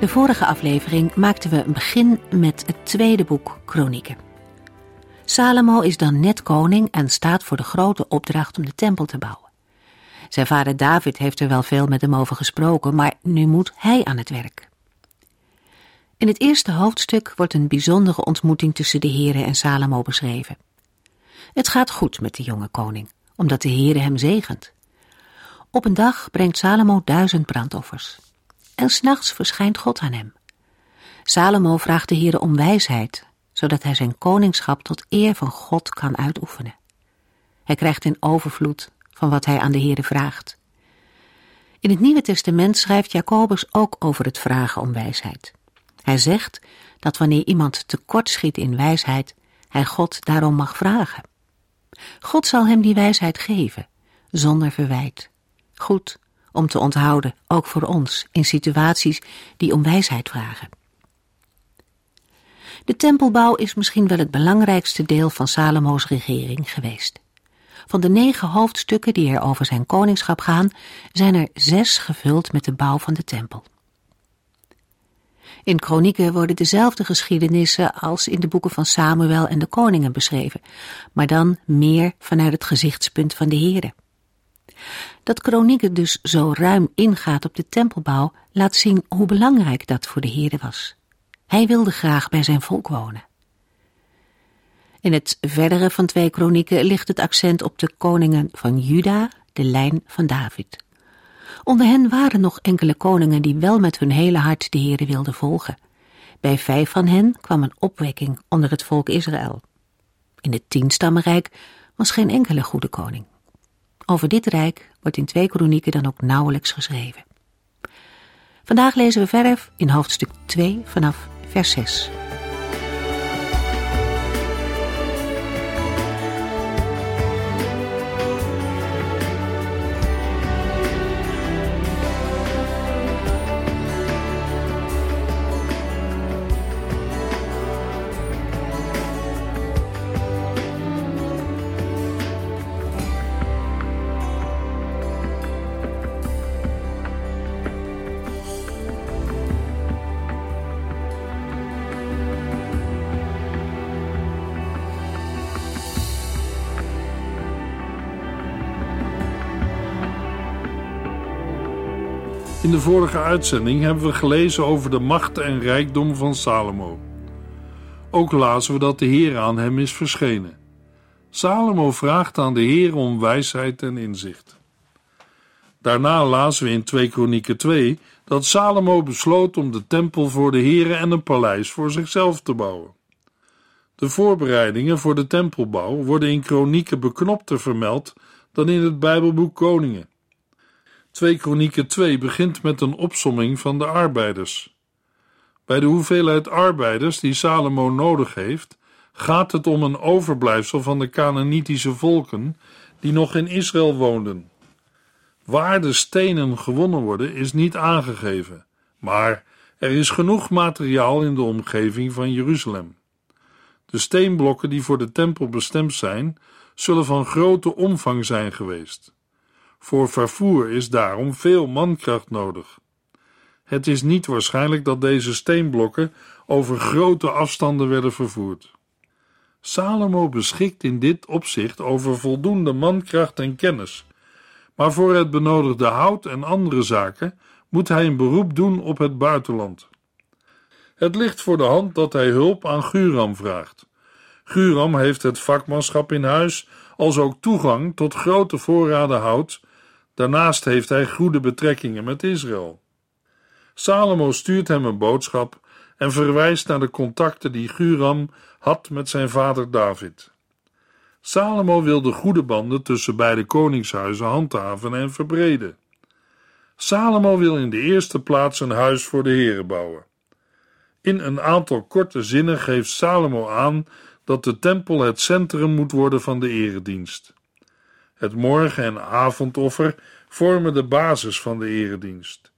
De vorige aflevering maakten we een begin met het tweede boek Kronieken. Salomo is dan net koning en staat voor de grote opdracht om de tempel te bouwen. Zijn vader David heeft er wel veel met hem over gesproken, maar nu moet hij aan het werk. In het eerste hoofdstuk wordt een bijzondere ontmoeting tussen de Heere en Salomo beschreven. Het gaat goed met de jonge koning, omdat de Heere hem zegent. Op een dag brengt Salomo duizend brandoffers en s'nachts verschijnt God aan hem. Salomo vraagt de Heer om wijsheid, zodat hij zijn koningschap tot eer van God kan uitoefenen. Hij krijgt in overvloed van wat hij aan de Heer vraagt. In het Nieuwe Testament schrijft Jacobus ook over het vragen om wijsheid. Hij zegt dat wanneer iemand tekortschiet in wijsheid, hij God daarom mag vragen. God zal hem die wijsheid geven, zonder verwijt. Goed om te onthouden, ook voor ons, in situaties die om wijsheid vragen. De tempelbouw is misschien wel het belangrijkste deel van Salomo's regering geweest. Van de negen hoofdstukken die er over zijn koningschap gaan, zijn er zes gevuld met de bouw van de tempel. In kronieken worden dezelfde geschiedenissen als in de boeken van Samuel en de koningen beschreven, maar dan meer vanuit het gezichtspunt van de Here. Dat Kronieken dus zo ruim ingaat op de tempelbouw laat zien hoe belangrijk dat voor de Heerde was. Hij wilde graag bij zijn volk wonen. In het verdere van twee kronieken ligt het accent op de koningen van Juda, de lijn van David. Onder hen waren nog enkele koningen die wel met hun hele hart de Heere wilden volgen. Bij vijf van hen kwam een opwekking onder het volk Israël. In het tienstammenrijk was geen enkele goede koning. Over dit rijk wordt in twee kronieken dan ook nauwelijks geschreven. Vandaag lezen we verder in hoofdstuk 2 vanaf vers 6. In de vorige uitzending hebben we gelezen over de macht en rijkdom van Salomo. Ook lazen we dat de Heer aan hem is verschenen. Salomo vraagt aan de Heer om wijsheid en inzicht. Daarna lazen we in 2 Kronieken 2 dat Salomo besloot om de tempel voor de Heer en een paleis voor zichzelf te bouwen. De voorbereidingen voor de tempelbouw worden in Kronieken beknopter vermeld dan in het Bijbelboek Koningen. 2 Kronieken 2 begint met een opsomming van de arbeiders. Bij de hoeveelheid arbeiders die Salomo nodig heeft, gaat het om een overblijfsel van de Canaanitische volken die nog in Israël woonden. Waar de stenen gewonnen worden is niet aangegeven, maar er is genoeg materiaal in de omgeving van Jeruzalem. De steenblokken die voor de tempel bestemd zijn, zullen van grote omvang zijn geweest. Voor vervoer is daarom veel mankracht nodig. Het is niet waarschijnlijk dat deze steenblokken over grote afstanden werden vervoerd. Salomo beschikt in dit opzicht over voldoende mankracht en kennis, maar voor het benodigde hout en andere zaken moet hij een beroep doen op het buitenland. Het ligt voor de hand dat hij hulp aan Guram vraagt. Guram heeft het vakmanschap in huis, als ook toegang tot grote voorraden hout Daarnaast heeft hij goede betrekkingen met Israël. Salomo stuurt hem een boodschap en verwijst naar de contacten die Guram had met zijn vader David. Salomo wil de goede banden tussen beide koningshuizen handhaven en verbreden. Salomo wil in de eerste plaats een huis voor de Heere bouwen. In een aantal korte zinnen geeft Salomo aan dat de tempel het centrum moet worden van de eredienst. Het morgen- en avondoffer vormen de basis van de eredienst.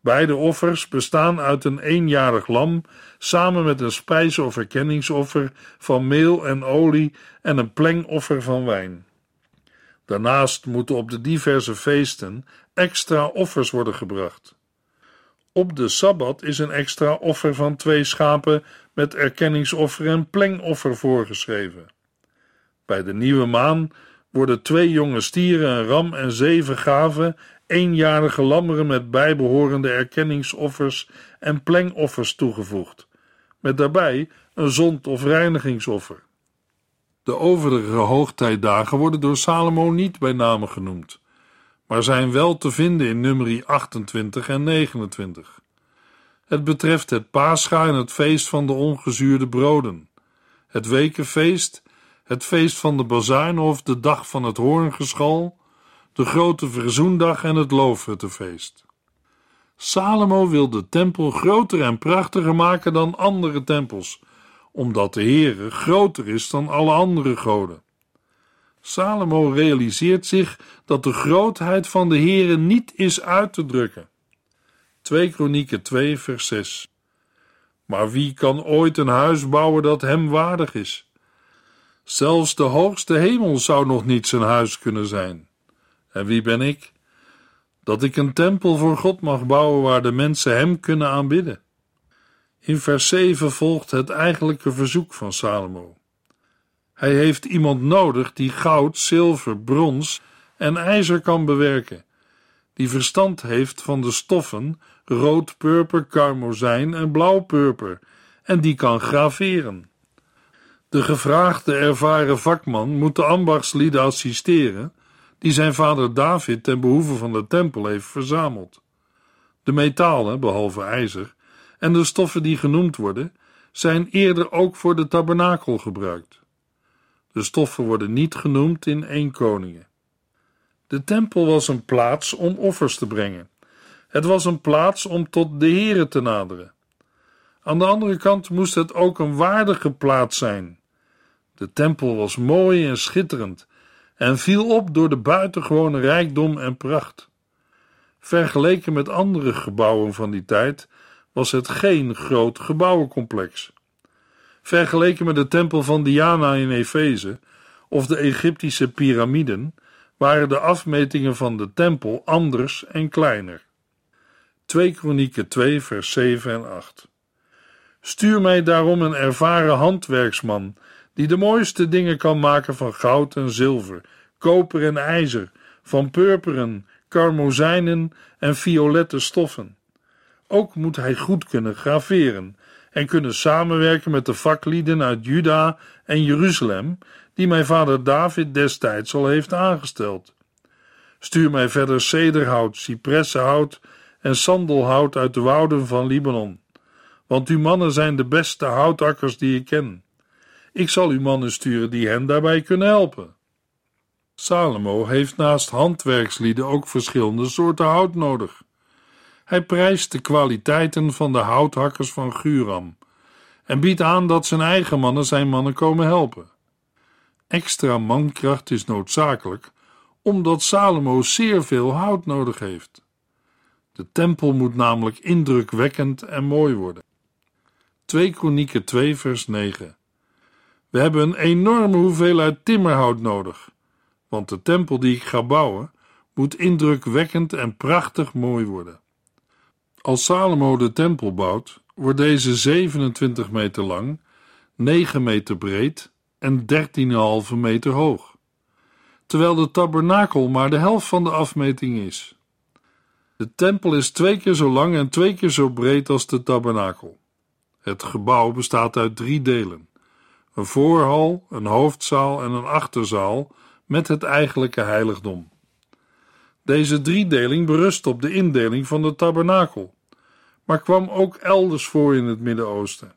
Beide offers bestaan uit een eenjarig lam samen met een spijs- of erkenningsoffer van meel en olie en een plengoffer van wijn. Daarnaast moeten op de diverse feesten extra offers worden gebracht. Op de sabbat is een extra offer van twee schapen met erkenningsoffer en plengoffer voorgeschreven. Bij de nieuwe maan worden twee jonge stieren, een ram en zeven gaven, eenjarige lammeren met bijbehorende erkenningsoffers en plengoffers toegevoegd, met daarbij een zond- of reinigingsoffer. De overige hoogtijdagen worden door Salomo niet bij name genoemd, maar zijn wel te vinden in nummerie 28 en 29. Het betreft het Pascha en het feest van de ongezuurde broden, het wekenfeest, het feest van de bazuin of de dag van het hoorngeschal, de grote verzoendag en het loofhuttenfeest. Salomo wil de tempel groter en prachtiger maken dan andere tempels, omdat de Heere groter is dan alle andere goden. Salomo realiseert zich dat de grootheid van de Heere niet is uit te drukken. 2 Kronieken 2 vers 6 Maar wie kan ooit een huis bouwen dat hem waardig is? Zelfs de hoogste hemel zou nog niet zijn huis kunnen zijn. En wie ben ik? Dat ik een tempel voor God mag bouwen waar de mensen hem kunnen aanbidden. In vers 7 volgt het eigenlijke verzoek van Salomo. Hij heeft iemand nodig die goud, zilver, brons en ijzer kan bewerken, die verstand heeft van de stoffen rood, purper, karmozijn en blauw-purper en die kan graveren. De gevraagde ervaren vakman moet de ambachtslieden assisteren die zijn vader David ten behoeve van de tempel heeft verzameld. De metalen, behalve ijzer, en de stoffen die genoemd worden, zijn eerder ook voor de tabernakel gebruikt. De stoffen worden niet genoemd in 1 Koningen. De tempel was een plaats om offers te brengen. Het was een plaats om tot de Here te naderen. Aan de andere kant moest het ook een waardige plaats zijn. De tempel was mooi en schitterend en viel op door de buitengewone rijkdom en pracht. Vergeleken met andere gebouwen van die tijd was het geen groot gebouwencomplex. Vergeleken met de tempel van Diana in Efeze of de Egyptische piramiden waren de afmetingen van de tempel anders en kleiner. 2 Kronieken 2 vers 7 en 8 Stuur mij daarom een ervaren handwerksman die de mooiste dingen kan maken van goud en zilver, koper en ijzer, van purperen, karmozijnen en violette stoffen. Ook moet hij goed kunnen graveren en kunnen samenwerken met de vaklieden uit Juda en Jeruzalem, die mijn vader David destijds al heeft aangesteld. Stuur mij verder cederhout, cipressenhout en sandelhout uit de wouden van Libanon, want uw mannen zijn de beste houtakkers die ik ken. Ik zal uw mannen sturen die hen daarbij kunnen helpen. Salomo heeft naast handwerkslieden ook verschillende soorten hout nodig. Hij prijst de kwaliteiten van de houthakkers van Guram en biedt aan dat zijn eigen mannen zijn mannen komen helpen. Extra mankracht is noodzakelijk, omdat Salomo zeer veel hout nodig heeft. De tempel moet namelijk indrukwekkend en mooi worden. 2 Kronieken 2 vers 9 We hebben een enorme hoeveelheid timmerhout nodig, want de tempel die ik ga bouwen moet indrukwekkend en prachtig mooi worden. Als Salomo de tempel bouwt, wordt deze 27 meter lang, 9 meter breed en 13,5 meter hoog, terwijl de tabernakel maar de helft van de afmeting is. De tempel is twee keer zo lang en twee keer zo breed als de tabernakel. Het gebouw bestaat uit drie delen: een voorhal, een hoofdzaal en een achterzaal met het eigenlijke heiligdom. Deze driedeling berust op de indeling van de tabernakel, maar kwam ook elders voor in het Midden-Oosten.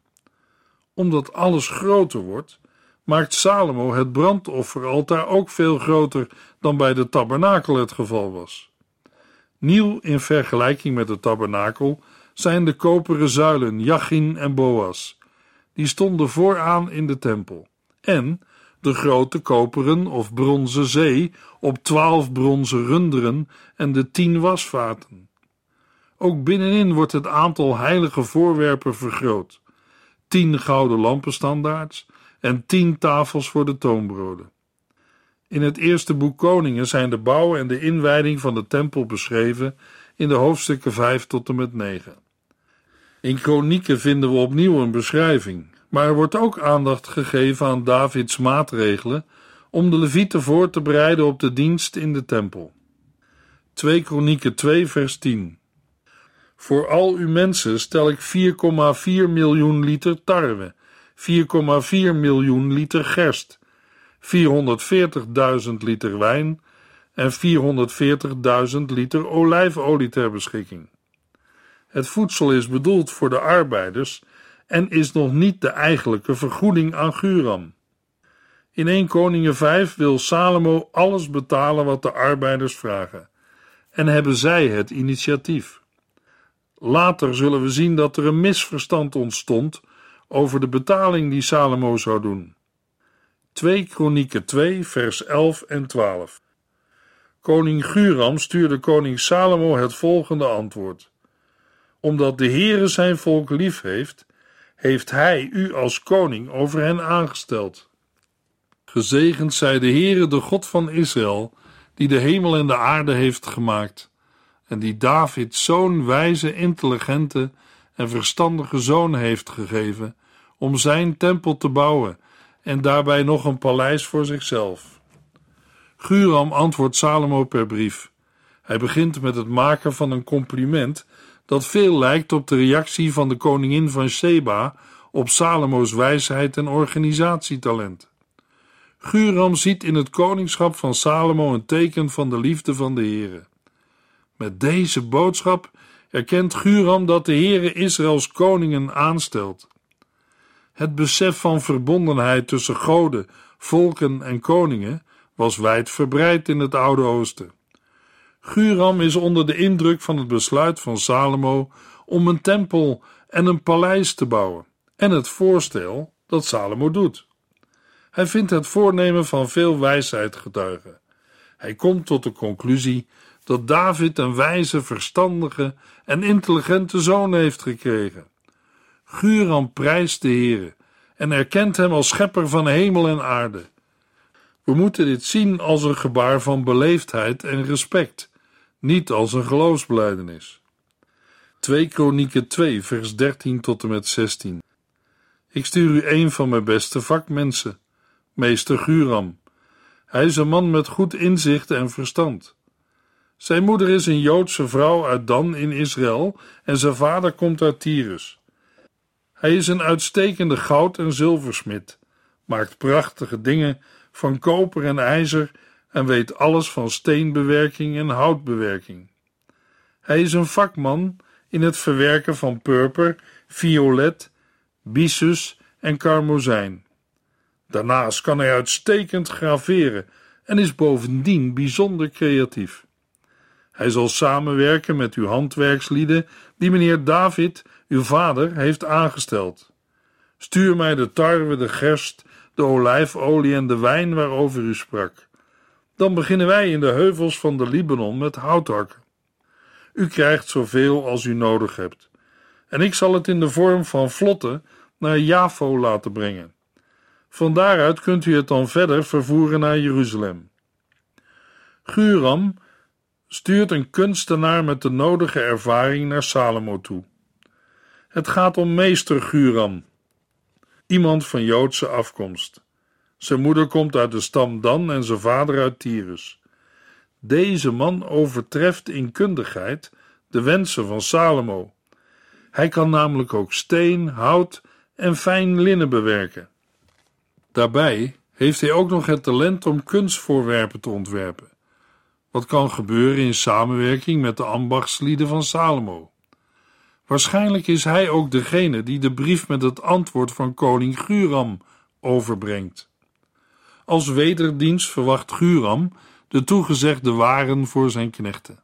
Omdat alles groter wordt, maakt Salomo het brandofferaltaar ook veel groter dan bij de tabernakel het geval was. Nieuw in vergelijking met de tabernakel zijn de koperen zuilen Jachin en Boas. Die stonden vooraan in de tempel. En de grote koperen of bronzen zee op twaalf bronzen runderen en de tien wasvaten. Ook binnenin wordt het aantal heilige voorwerpen vergroot. Tien gouden lampenstandaards en tien tafels voor de toonbroden. In het eerste boek Koningen zijn de bouw en de inwijding van de tempel beschreven in de hoofdstukken 5 tot en met 9. In Kronieken vinden we opnieuw een beschrijving, maar er wordt ook aandacht gegeven aan Davids maatregelen om de Levieten voor te bereiden op de dienst in de tempel. 2 Kronieken 2 vers 10 Voor al uw mensen stel ik 4,4 miljoen liter tarwe, 4,4 miljoen liter gerst, 440.000 liter wijn en 440.000 liter olijfolie ter beschikking. Het voedsel is bedoeld voor de arbeiders en is nog niet de eigenlijke vergoeding aan Guram. In 1 Koningen 5 wil Salomo alles betalen wat de arbeiders vragen en hebben zij het initiatief. Later zullen we zien dat er een misverstand ontstond over de betaling die Salomo zou doen. 2 Kronieken 2 vers 11 en 12 Koning Guram stuurde koning Salomo het volgende antwoord: Omdat de Heere zijn volk lief heeft, heeft hij u als koning over hen aangesteld. Gezegend zij de Heere, de God van Israël, die de hemel en de aarde heeft gemaakt, en die David zo'n wijze, intelligente en verstandige zoon heeft gegeven om zijn tempel te bouwen en daarbij nog een paleis voor zichzelf. Guram antwoordt Salomo per brief. Hij begint met het maken van een compliment dat veel lijkt op de reactie van de koningin van Sheba op Salomo's wijsheid en organisatietalent. Guram ziet in het koningschap van Salomo een teken van de liefde van de Heere. Met deze boodschap erkent Guram dat de Heere Israëls koningen aanstelt. Het besef van verbondenheid tussen goden, volken en koningen was wijd verbreid in het Oude Oosten. Guram is onder de indruk van het besluit van Salomo om een tempel en een paleis te bouwen en het voorstel dat Salomo doet. Hij vindt het voornemen van veel wijsheid getuigen. Hij komt tot de conclusie dat David een wijze, verstandige en intelligente zoon heeft gekregen. Guram prijst de Heere en erkent hem als schepper van hemel en aarde. We moeten dit zien als een gebaar van beleefdheid en respect, niet als een geloofsbelijdenis. 2 Kronieken 2, vers 13 tot en met 16. Ik stuur u een van mijn beste vakmensen, meester Guram. Hij is een man met goed inzicht en verstand. Zijn moeder is een Joodse vrouw uit Dan in Israël en zijn vader komt uit Tyrus. Hij is een uitstekende goud- en zilversmid, maakt prachtige dingen van koper en ijzer en weet alles van steenbewerking en houtbewerking. Hij is een vakman in het verwerken van purper, violet, byssus en karmozijn. Daarnaast kan hij uitstekend graveren en is bovendien bijzonder creatief. Hij zal samenwerken met uw handwerkslieden die meneer David, uw vader, heeft aangesteld. Stuur mij de tarwe, de gerst de olijfolie en de wijn waarover u sprak. Dan beginnen wij in de heuvels van de Libanon met houthakken. U krijgt zoveel als u nodig hebt, en ik zal het in de vorm van vlotten naar Javo laten brengen. Van daaruit kunt u het dan verder vervoeren naar Jeruzalem. Guram stuurt een kunstenaar met de nodige ervaring naar Salomo toe. Het gaat om meester Guram, iemand van Joodse afkomst. Zijn moeder komt uit de stam Dan en zijn vader uit Tyrus. Deze man overtreft in kundigheid de wensen van Salomo. Hij kan namelijk ook steen, hout en fijn linnen bewerken. Daarbij heeft hij ook nog het talent om kunstvoorwerpen te ontwerpen. Wat kan gebeuren in samenwerking met de ambachtslieden van Salomo. Waarschijnlijk is hij ook degene die de brief met het antwoord van koning Guram overbrengt. Als wederdienst verwacht Guram de toegezegde waren voor zijn knechten.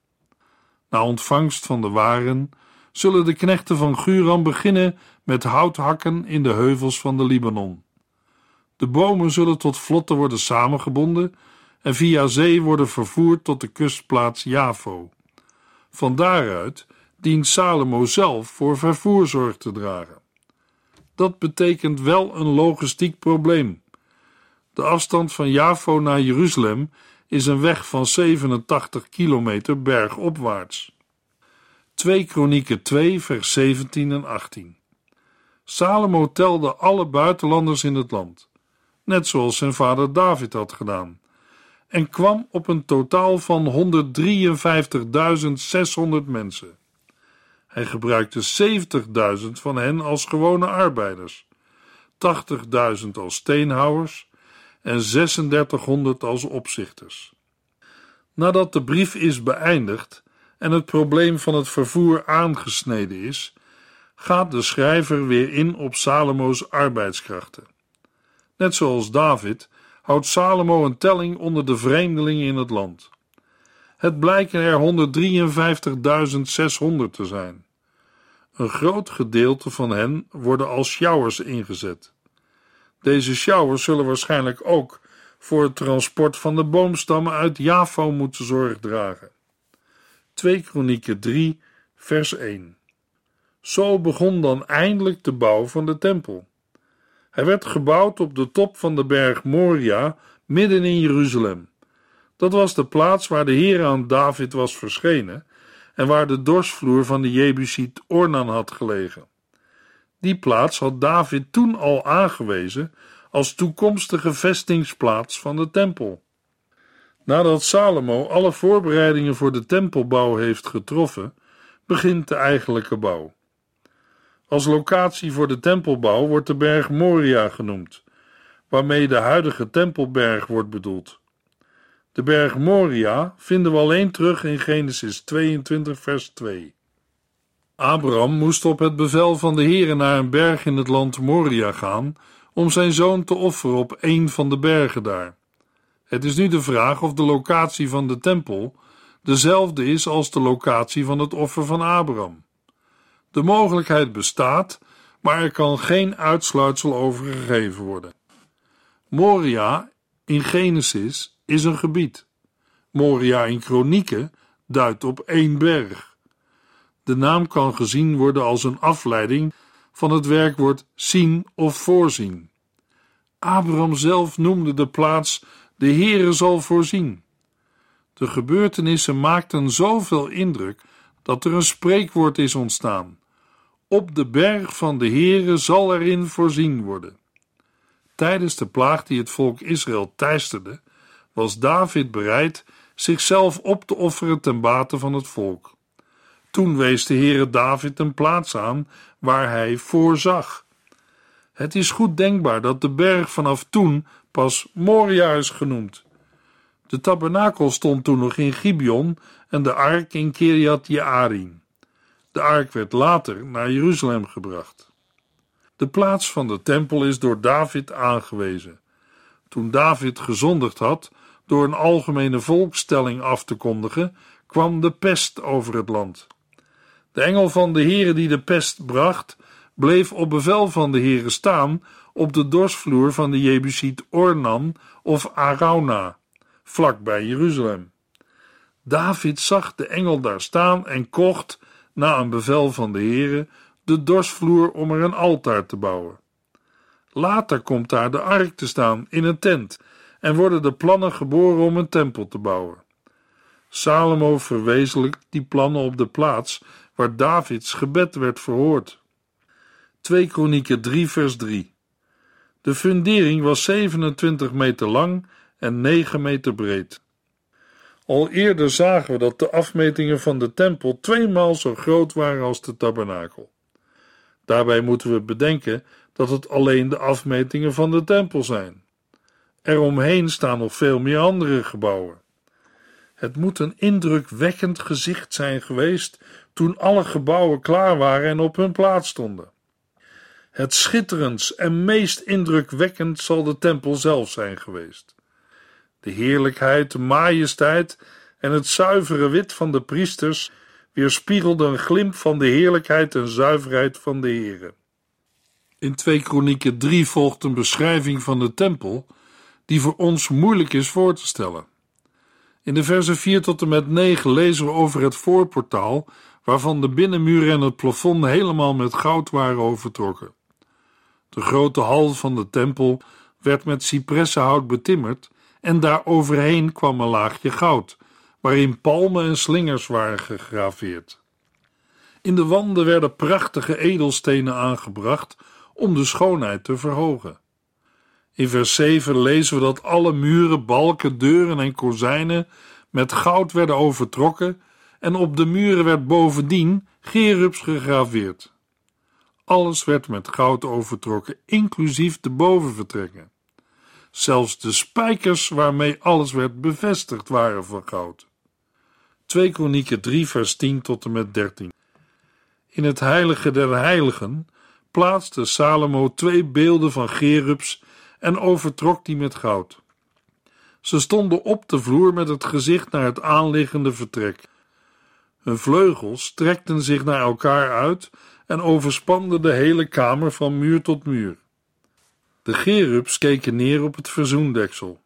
Na ontvangst van de waren zullen de knechten van Guram beginnen met houthakken in de heuvels van de Libanon. De bomen zullen tot vlotten worden samengebonden en via zee worden vervoerd tot de kustplaats Javo. Van daaruit dient Salomo zelf voor vervoer zorg te dragen. Dat betekent wel een logistiek probleem. De afstand van Javo naar Jeruzalem is een weg van 87 kilometer bergopwaarts. 2 Kronieken 2 vers 17 en 18 Salomo telde alle buitenlanders in het land, net zoals zijn vader David had gedaan, en kwam op een totaal van 153.600 mensen. Hij gebruikte 70.000 van hen als gewone arbeiders, 80.000 als steenhouwers en 3600 als opzichters. Nadat de brief is beëindigd en het probleem van het vervoer aangesneden is, gaat de schrijver weer in op Salomo's arbeidskrachten. Net zoals David houdt Salomo een telling onder de vreemdelingen in het land. Het blijken er 153.600 te zijn. Een groot gedeelte van hen worden als sjouwers ingezet. Deze sjouwers zullen waarschijnlijk ook voor het transport van de boomstammen uit Javo moeten zorg dragen. 2 Kronieken 3, vers 1. Zo begon dan eindelijk de bouw van de tempel. Hij werd gebouwd op de top van de berg Moria, midden in Jeruzalem. Dat was de plaats waar de Heer aan David was verschenen en waar de dorsvloer van de Jebusiet Ornan had gelegen. Die plaats had David toen al aangewezen als toekomstige vestingsplaats van de tempel. Nadat Salomo alle voorbereidingen voor de tempelbouw heeft getroffen, begint de eigenlijke bouw. Als locatie voor de tempelbouw wordt de berg Moria genoemd, waarmee de huidige tempelberg wordt bedoeld. De berg Moria vinden we alleen terug in Genesis 22, vers 2. Abraham moest op het bevel van de Heere naar een berg in het land Moria gaan om zijn zoon te offeren op een van de bergen daar. Het is nu de vraag of de locatie van de tempel dezelfde is als de locatie van het offer van Abraham. De mogelijkheid bestaat, maar er kan geen uitsluitsel over gegeven worden. Moria in Genesis is een gebied. Moria in Kronieken duidt op één berg. De naam kan gezien worden als een afleiding van het werkwoord zien of voorzien. Abraham zelf noemde de plaats de Heere zal voorzien. De gebeurtenissen maakten zoveel indruk dat er een spreekwoord is ontstaan. Op de berg van de Heere zal erin voorzien worden. Tijdens de plaag die het volk Israël teisterde, was David bereid zichzelf op te offeren ten bate van het volk. Toen wees de Heere David een plaats aan waar hij voorzag. Het is goed denkbaar dat de berg vanaf toen pas Moria is genoemd. De tabernakel stond toen nog in Gibeon en de ark in Kiriat Jearim. De ark werd later naar Jeruzalem gebracht. De plaats van de tempel is door David aangewezen. Toen David gezondigd had door een algemene volkstelling af te kondigen, kwam de pest over het land. De engel van de Heere die de pest bracht, bleef op bevel van de Heere staan op de dorsvloer van de Jebusiet Ornan of Arauna, vlak bij Jeruzalem. David zag de engel daar staan en kocht, na een bevel van de Heere, de dorsvloer om er een altaar te bouwen. Later komt daar de ark te staan in een tent en worden de plannen geboren om een tempel te bouwen. Salomo verwezenlijkt die plannen op de plaats waar Davids gebed werd verhoord. 2 Kronieken 3 vers 3 De fundering was 27 meter lang en 9 meter breed. Al eerder zagen we dat de afmetingen van de tempel tweemaal zo groot waren als de tabernakel. Daarbij moeten we bedenken dat het alleen de afmetingen van de tempel zijn. Eromheen staan nog veel meer andere gebouwen. Het moet een indrukwekkend gezicht zijn geweest toen alle gebouwen klaar waren en op hun plaats stonden. Het schitterendst en meest indrukwekkend zal de tempel zelf zijn geweest. De heerlijkheid, de majesteit en het zuivere wit van de priesters weerspiegelde een glimp van de heerlijkheid en zuiverheid van de Heere. In 2 Kronieken 3 volgt een beschrijving van de tempel die voor ons moeilijk is voor te stellen. In de versen 4 tot en met 9 lezen we over het voorportaal, waarvan de binnenmuur en het plafond helemaal met goud waren overtrokken. De grote hal van de tempel werd met cipressenhout betimmerd en daar overheen kwam een laagje goud, waarin palmen en slingers waren gegraveerd. In de wanden werden prachtige edelstenen aangebracht om de schoonheid te verhogen. In vers 7 lezen we dat alle muren, balken, deuren en kozijnen met goud werden overtrokken en op de muren werd bovendien gerubs gegraveerd. Alles werd met goud overtrokken, inclusief de bovenvertrekken. Zelfs de spijkers waarmee alles werd bevestigd waren van goud. 2 Kronieken 3 vers 10 tot en met 13 In het heilige der heiligen plaatste Salomo twee beelden van gerubs en overtrok die met goud. Ze stonden op de vloer met het gezicht naar het aanliggende vertrek. Hun vleugels strekten zich naar elkaar uit en overspanden de hele kamer van muur tot muur. De gerubs keken neer op het verzoendeksel.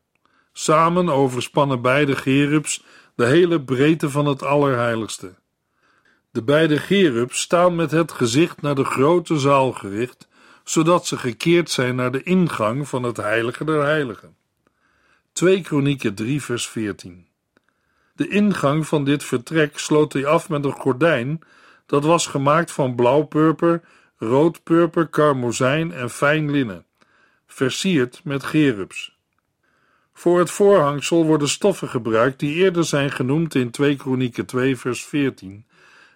Samen overspannen beide gerubs de hele breedte van het Allerheiligste. De beide gerubs staan met het gezicht naar de grote zaal gericht, zodat ze gekeerd zijn naar de ingang van het Heilige der Heiligen. 2 Kronieken 3 vers 14 De ingang van dit vertrek sloot hij af met een gordijn dat was gemaakt van blauwpurper, roodpurper, karmozijn en fijn linnen, versierd met gerubs. Voor het voorhangsel worden stoffen gebruikt die eerder zijn genoemd in 2 Kronieken 2 vers 14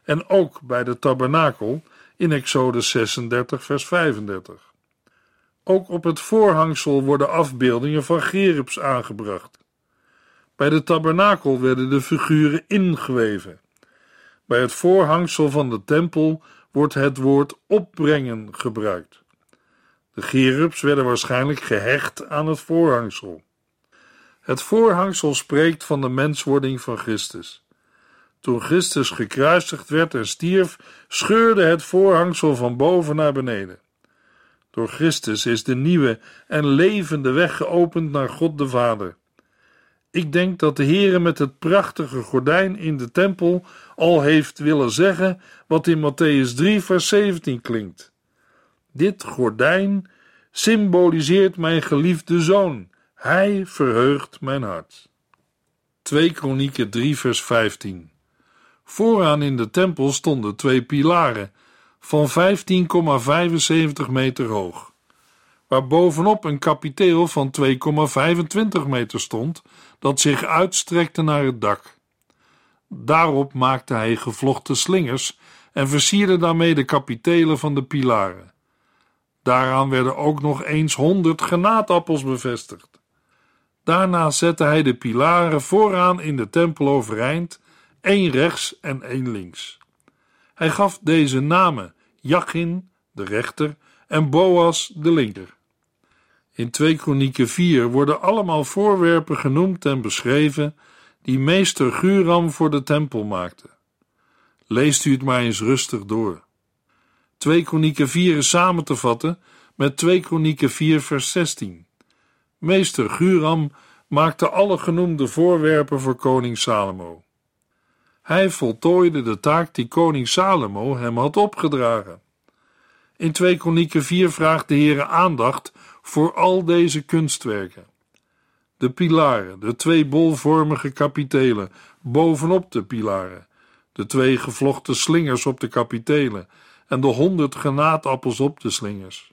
en ook bij de tabernakel in Exodus 36 vers 35. Ook op het voorhangsel worden afbeeldingen van gerubs aangebracht. Bij de tabernakel werden de figuren ingeweven. Bij het voorhangsel van de tempel wordt het woord opbrengen gebruikt. De gerubs werden waarschijnlijk gehecht aan het voorhangsel. Het voorhangsel spreekt van de menswording van Christus. Toen Christus gekruisigd werd en stierf, scheurde het voorhangsel van boven naar beneden. Door Christus is de nieuwe en levende weg geopend naar God de Vader. Ik denk dat de Heere met het prachtige gordijn in de tempel al heeft willen zeggen wat in Matthäus 3 vers 17 klinkt. Dit gordijn symboliseert mijn geliefde zoon. Hij verheugt mijn hart. 2 Kronieken 3 vers 15 Vooraan in de tempel stonden twee pilaren van 15,75 meter hoog, waar bovenop een kapiteel van 2,25 meter stond, dat zich uitstrekte naar het dak. Daarop maakte hij gevlochten slingers en versierde daarmee de kapitelen van de pilaren. Daaraan werden ook nog eens honderd granaatappels bevestigd. Daarna zette hij de pilaren vooraan in de tempel overeind één rechts en één links. Hij gaf deze namen Jachin, de rechter, en Boas, de linker. In 2 Kronieken 4 worden allemaal voorwerpen genoemd en beschreven die meester Guram voor de tempel maakte. Leest u het maar eens rustig door. 2 Kronieken 4 is samen te vatten met 2 Kronieken 4 vers 16. Meester Guram maakte alle genoemde voorwerpen voor koning Salomo. Hij voltooide de taak die koning Salomo hem had opgedragen. In 2 Kronieken 4 vraagt de Heere aandacht voor al deze kunstwerken. De pilaren, de twee bolvormige kapitelen bovenop de pilaren, de twee gevlochten slingers op de kapitelen en de honderd granaatappels op de slingers.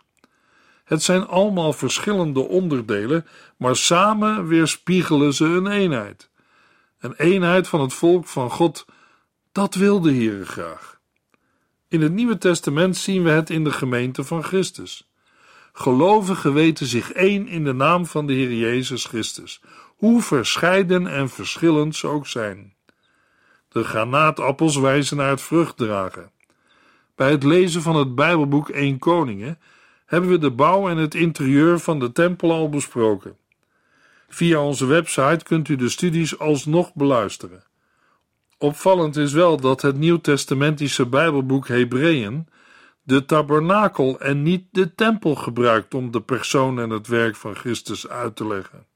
Het zijn allemaal verschillende onderdelen, maar samen weerspiegelen ze een eenheid. Een eenheid van het volk van God, dat wil de Heere graag. In het Nieuwe Testament zien we het in de gemeente van Christus. Gelovigen weten zich één in de naam van de Heer Jezus Christus, hoe verscheiden en verschillend ze ook zijn. De granaatappels wijzen naar het vruchtdragen. Bij het lezen van het Bijbelboek 1 Koningen hebben we de bouw en het interieur van de tempel al besproken. Via onze website kunt u de studies alsnog beluisteren. Opvallend is wel dat het Nieuwtestamentische Bijbelboek Hebreeën de tabernakel en niet de tempel gebruikt om de persoon en het werk van Christus uit te leggen.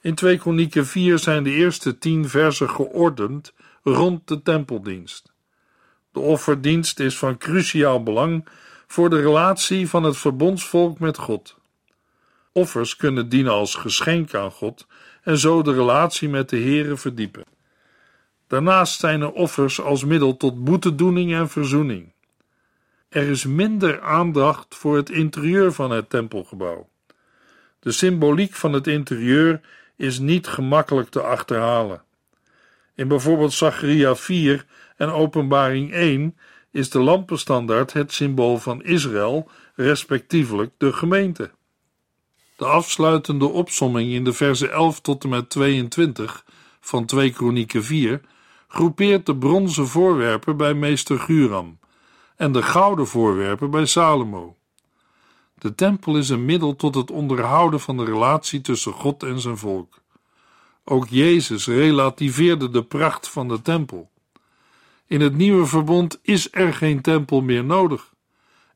In 2 Kronieken 4 zijn de eerste tien versen geordend rond de tempeldienst. De offerdienst is van cruciaal belang voor de relatie van het verbondsvolk met God. Offers kunnen dienen als geschenk aan God en zo de relatie met de Here verdiepen. Daarnaast zijn er offers als middel tot boetedoening en verzoening. Er is minder aandacht voor het interieur van het tempelgebouw. De symboliek van het interieur is niet gemakkelijk te achterhalen. In bijvoorbeeld Zacharia 4 en Openbaring 1 is de lampenstandaard het symbool van Israël, respectievelijk de gemeente. De afsluitende opsomming in de verse 11 tot en met 22 van 2 Kronieken 4 groepeert de bronzen voorwerpen bij meester Guram en de gouden voorwerpen bij Salomo. De tempel is een middel tot het onderhouden van de relatie tussen God en zijn volk. Ook Jezus relativeerde de pracht van de tempel. In het nieuwe verbond is er geen tempel meer nodig.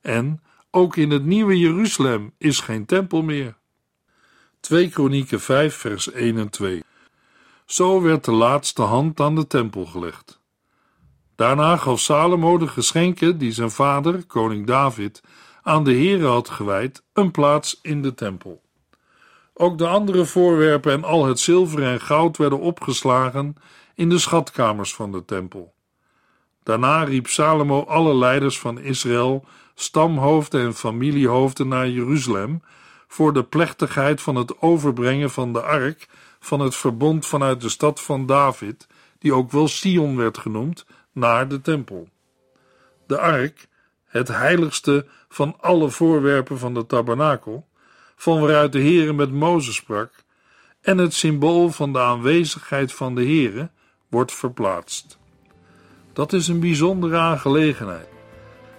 En ook in het nieuwe Jeruzalem is geen tempel meer. 2 Kronieken 5 vers 1 en 2 Zo werd de laatste hand aan de tempel gelegd. Daarna gaf Salomo de geschenken die zijn vader, koning David, aan de Heere had gewijd, een plaats in de tempel. Ook de andere voorwerpen en al het zilver en goud werden opgeslagen in de schatkamers van de tempel. Daarna riep Salomo alle leiders van Israël, stamhoofden en familiehoofden naar Jeruzalem voor de plechtigheid van het overbrengen van de ark van het verbond vanuit de stad van David, die ook wel Sion werd genoemd, naar de tempel. De ark, het heiligste van alle voorwerpen van de tabernakel, van waaruit de Heere met Mozes sprak, en het symbool van de aanwezigheid van de Heere, wordt verplaatst. Dat is een bijzondere aangelegenheid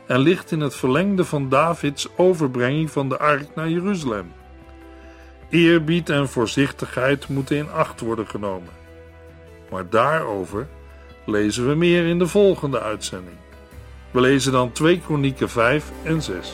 en ligt in het verlengde van Davids overbrenging van de ark naar Jeruzalem. Eerbied en voorzichtigheid moeten in acht worden genomen. Maar daarover lezen we meer in de volgende uitzending. We lezen dan 2 Kronieken 5 en 6.